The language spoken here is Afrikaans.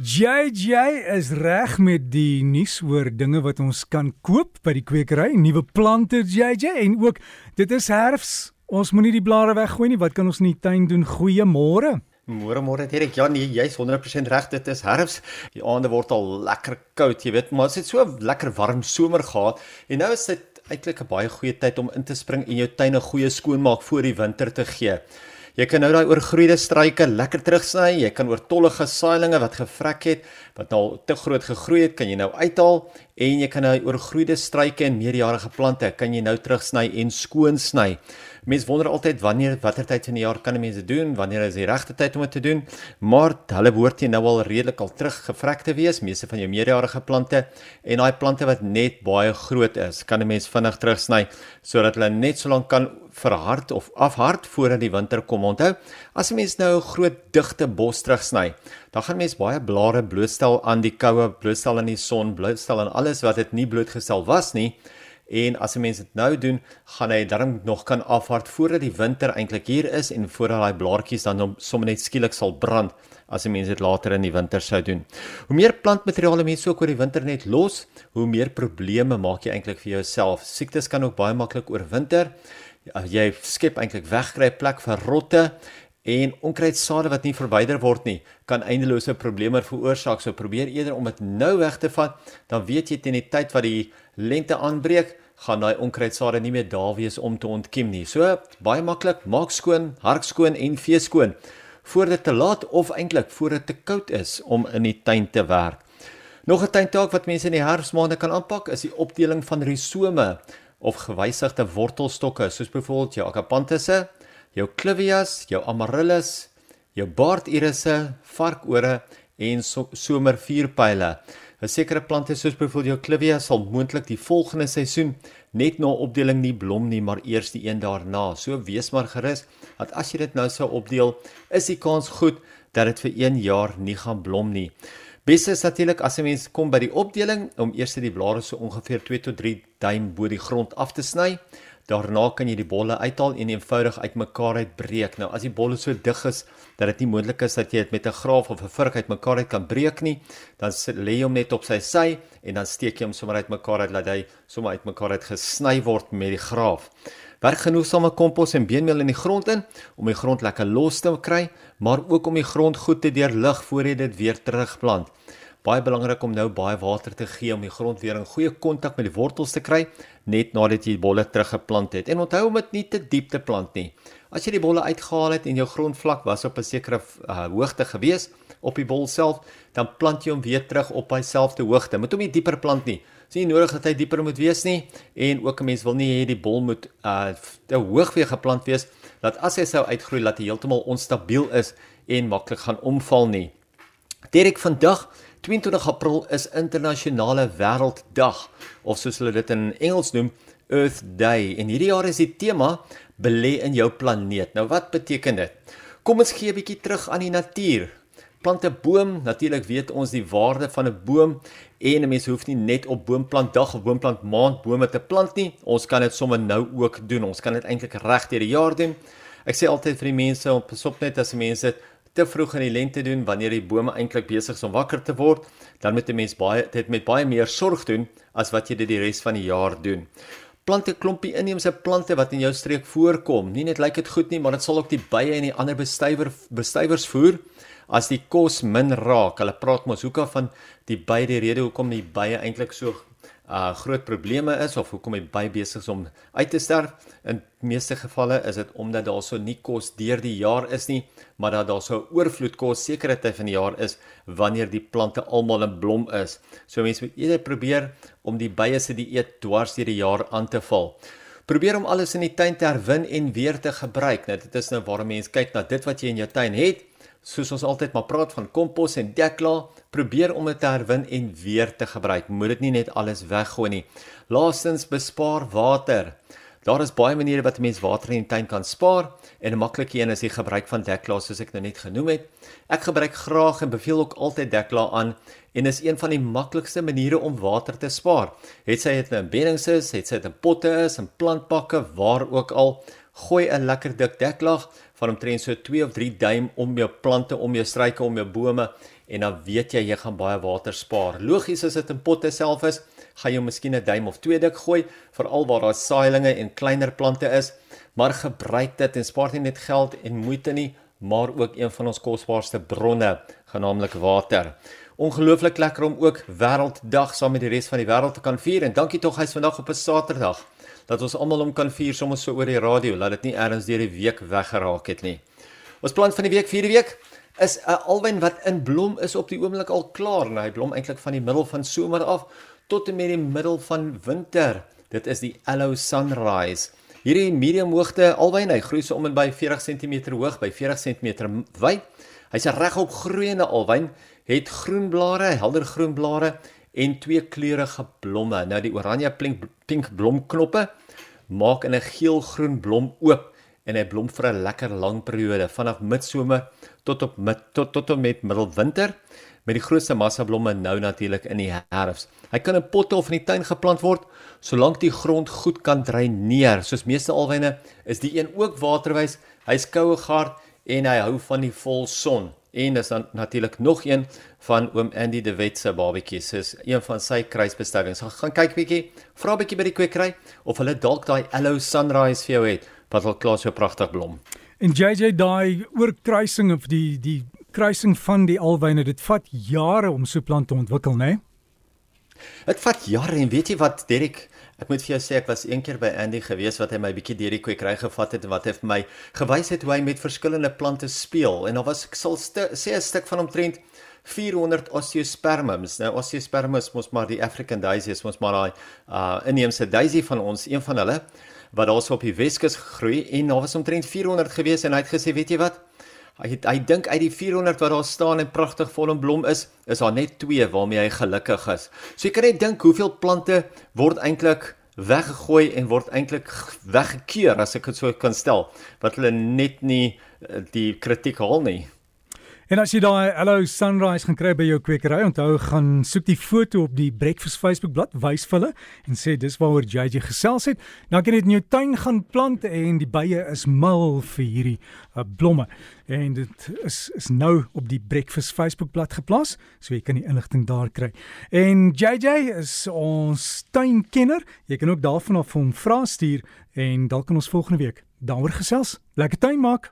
JJ is reg met die nuus oor dinge wat ons kan koop by die kwekery, nuwe plante JJ en ook dit is herfs. Ons moenie die blare weggooi nie. Wat kan ons in die tuin doen? Goeiemôre. Môre môre Derek. Ja nee, jy's 100% reg. Dit is herfs. Die aande word al lekker koud, jy weet, maar dit het so lekker warm somer gehad en nou is dit eintlik 'n baie goeie tyd om in te spring en jou tuin 'n goeie skoonmaak voor die winter te gee. Jy kan nou daai oorgroeide struike lekker terugsny. Jy kan oortollige saailinge wat gevrek het, wat nou te groot gegroei het, kan jy nou uithaal en jy kan nou oorgroeide struike en meerjarige plante kan jy nou terugsny en skoon sny. Mense wonder altyd wanneer watter tyd van die jaar kan mense doen? Wanneer is die regte tyd om dit te doen? Maar hulle behoort jy nou al redelik al terug gevrek te wees, meeste van jou meerjarige plante en daai plante wat net baie groot is, kan 'n mens vinnig terugsny sodat hulle net so lank kan verhard of afhard voordat die winter kom. Onthou, as 'n mens nou 'n groot digte bos terugsny, dan gaan mens baie blare blootstel aan die koue, blootstel aan die son, blootstel aan alles wat dit nie blootgestel was nie. En as 'n mens dit nou doen, gaan hy darm nog kan afhard voordat die winter eintlik hier is en voordat daai blaartjies dan sommer net skielik sal brand as 'n mens dit later in die winter sou doen. Hoe meer plantmateriaal mense ook oor die winter net los, hoe meer probleme maak jy eintlik vir jouself. Siektes kan ook baie maklik oorwinter. Ja, jy skep eintlik wegkry plek vir rotte en onkruidsade wat nie verwyder word nie kan eindelose probleme veroorsaak. So probeer eerder om dit nou weg te vat, dan weet jy teen die tyd wat die lente aanbreek, gaan daai onkruidsade nie meer daar wees om te ontkiem nie. So baie maklik, maak skoon, hark skoon en vee skoon voor dit te laat of eintlik voor dit te koud is om in die tuin te werk. Nog 'n tuintaak wat mense in die herfsmaande kan aanpak is die opdeling van risome of gewysigde wortelstokke soos byvoorbeeld jou akapantusse, jou clivias, jou amaryllis, jou baardirisse, varkore en so, somervuurpyle. 'n Sekere plante soos byvoorbeeld jou clivia sal moontlik die volgende seisoen net na opdeling nie blom nie, maar eers die een daarna. So wees maar gerus dat as jy dit nou sou opdeel, is die kans goed dat dit vir 1 jaar nie gaan blom nie. Beste is natuurlik as 'n mens kom by die opdeling om eers die blare so ongeveer 2 tot 3 duim bo die grond af te sny. Daarna kan jy die bolle uithaal en eenvoudig uitmekaar uitbreek. Nou as die bolle so dig is dat dit nie moontlik is dat jy dit met 'n graaf of 'n vurk uitmekaar uit kan breek nie, dan lê jy hom net op sy sy en dan steek jy hom sommer uitmekaar uit laat hy sommer uitmekaar uit gesny word met die graaf. Werk genoegsame kompos en beenmeel in die grond in om die grond lekker los te kry, maar ook om die grond goed te deurlig voor jy dit weer terugplant. Baie belangrik om nou baie water te gee om die grond weer in goeie kontak met die wortels te kry net nadat jy die bolle teruggeplant het. En onthou om dit nie te diep te plant nie. As jy die bolle uitgehaal het en jou grondvlak was op 'n sekere uh, hoogte gewees op die bol self, dan plant jy hom weer terug op dieselfde hoogte. Moet hom nie dieper plant nie. Dit is nie nodig dat hy dieper moet wees nie en ook 'n mens wil nie hê die bol moet uh te hoog weer geplant wees dat as hy sou uitgroei dat hy heeltemal onstabiel is en maklik gaan omval nie. Direk vandag 22 April is internasionale wêrelddag of soos hulle dit in Engels noem Earth Day en hierdie jaar is die tema belê in jou planeet. Nou wat beteken dit? Kom ons gee 'n bietjie terug aan die natuur. Plant 'n boom, natuurlik weet ons die waarde van 'n boom en 'n mens hoef nie net op boomplanddag of boomplant maand bome te plant nie. Ons kan dit sommer nou ook doen. Ons kan dit eintlik reg deur die jaar doen. Ek sê altyd vir die mense pas op net as mense dit te vroeg in die lente doen wanneer die bome eintlik besig is om wakker te word, dan moet 'n mens baie dit met baie meer sorg doen as wat jy dit die res van die jaar doen. Plante klompie inheemse plante wat in jou streek voorkom. Nie net lyk dit goed nie, maar dit sal ook die bye en die ander bestuiver bestuivers voer as die kos min raak. Hulle praat mos hoeka van die by die rede hoekom die bye eintlik so uh groot probleme is of hoekom die by besig is om uit te sterf. In meeste gevalle is dit omdat daar so nie kos deur die jaar is nie, maar dat daar so oorvloed kos sekere tyd van die jaar is wanneer die plante almal in blom is. So mense moet eerder probeer om die bye se dieet dwars deur die jaar aan te val. Probeer om alles in die tuin te herwin en weer te gebruik. Nou dit is nou waar mense kyk na dit wat jy in jou tuin het soos ons altyd maar praat van kompos en dekla, probeer om dit te herwin en weer te gebruik. Moet dit nie net alles weggooi nie. Laastens bespaar water. Daar is baie maniere wat 'n mens water in die tuin kan spaar en 'n maklike een is die gebruik van dekla soos ek nou net genoem het. Ek gebruik graag en beveel ook altyd dekla aan en is een van die maklikste maniere om water te spaar. Het sy dit nou in beddings is, het sy dit in potte is, in plantbakke, waar ook al, gooi 'n lekker dik deklag van omtrent so 2 of 3 duim om jou plante, om jou struike, om jou bome en dan weet jy jy gaan baie water spaar. Logies as dit in potte self is, gaan jy miskien 'n duim of twee dik gooi veral waar daar saailinge en kleiner plante is, maar gebruik dit en spaar nie net geld en moeite nie, maar ook een van ons kosbaarste bronne, genaamlik water. Ongelooflik lekker om ook Wêrelddag saam met die res van die wêreld te kan vier en dankie tog hy's vandag op 'n Saterdag dat ons almal hom kan vier sommer so oor die radio, laat dit nie ergens deur die week weggeraak het nie. Ons plan van die week vir die week is 'n alwyn wat in blom is op die oomblik al klaar en hy blom eintlik van die middel van somer af tot en met die middel van winter. Dit is die Aloe Sunrise. Hierdie medium hoogte alwyn, hy groei so om en by 40 cm hoog by 40 cm wyd. Hy's 'n regop groeiende alwyn, het groen blare, helder groen blare en twee kleurige blomme. Nou die oranje pink pink blomknoppe maak in 'n geel-groen blom oop en hy blom vir 'n lekker lang periode vanaf midsomer tot op mid tot tot en met middelwinter met die grootste massa blomme nou natuurlik in die herfs. Hy kan in potte of in die tuin geplant word solank die grond goed kan dreineer. Soos meeste alwyne is die een ook waterwys. Hy's koue gard en hy hou van die volson. En dis dan natuurlik nog een van oom Andy de Wet se babatjies. Dis een van sy kruisbestuivings. So, gaan kyk bietjie, vra bietjie by die kwekery of hulle dalk daai Aloe Sunrise vir jou het wat al klaar so pragtig blom. En JJ daai oorkruising of die die kruising van die alwyne, dit vat jare om so plant te ontwikkel, né? Nee? Dit vat jare en weet jy wat Derek Ek moet vir jou sê ek was eendag by Andy gewees wat hy my bietjie deur die kwekery gevat het en wat hy vir my gewys het hoe hy met verskillende plante speel en daar was ek sal sê 'n stuk van omtrent 400 osteospermums. Nou osteospermums mos maar die African daisy is mos maar daai uh inheemse daisy van ons, een van hulle wat daarso op die Weskus gegroei en daar was omtrent 400 gewees en hy het gesê, weet jy wat? Hy het, hy dink uit die 400 wat daar staan en pragtig vol en blom is, is daar net 2 waarmee hy gelukkig is. So jy kan net dink hoeveel plante word eintlik weggegooi en word eintlik weggekeur as ek dit so kan stel, wat hulle net nie eh, die kritiek haal nie. En as jy daai Hello Sunrise gaan kry by jou kwekery, onthou gaan soek die foto op die Breakfast Facebook bladsy, wys vir hulle en sê dis waaroor JJ gesels het. Dan kan jy dit in jou tuin gaan plant en die bye is mal vir hierdie uh, blomme. En dit is is nou op die Breakfast Facebook bladsy geplaas, so jy kan die inligting daar kry. En JJ is ons tuinkenner. Jy kan ook daarvan af hom vra stuur en dalk kan ons volgende week daaroor gesels. Lekker tuin maak.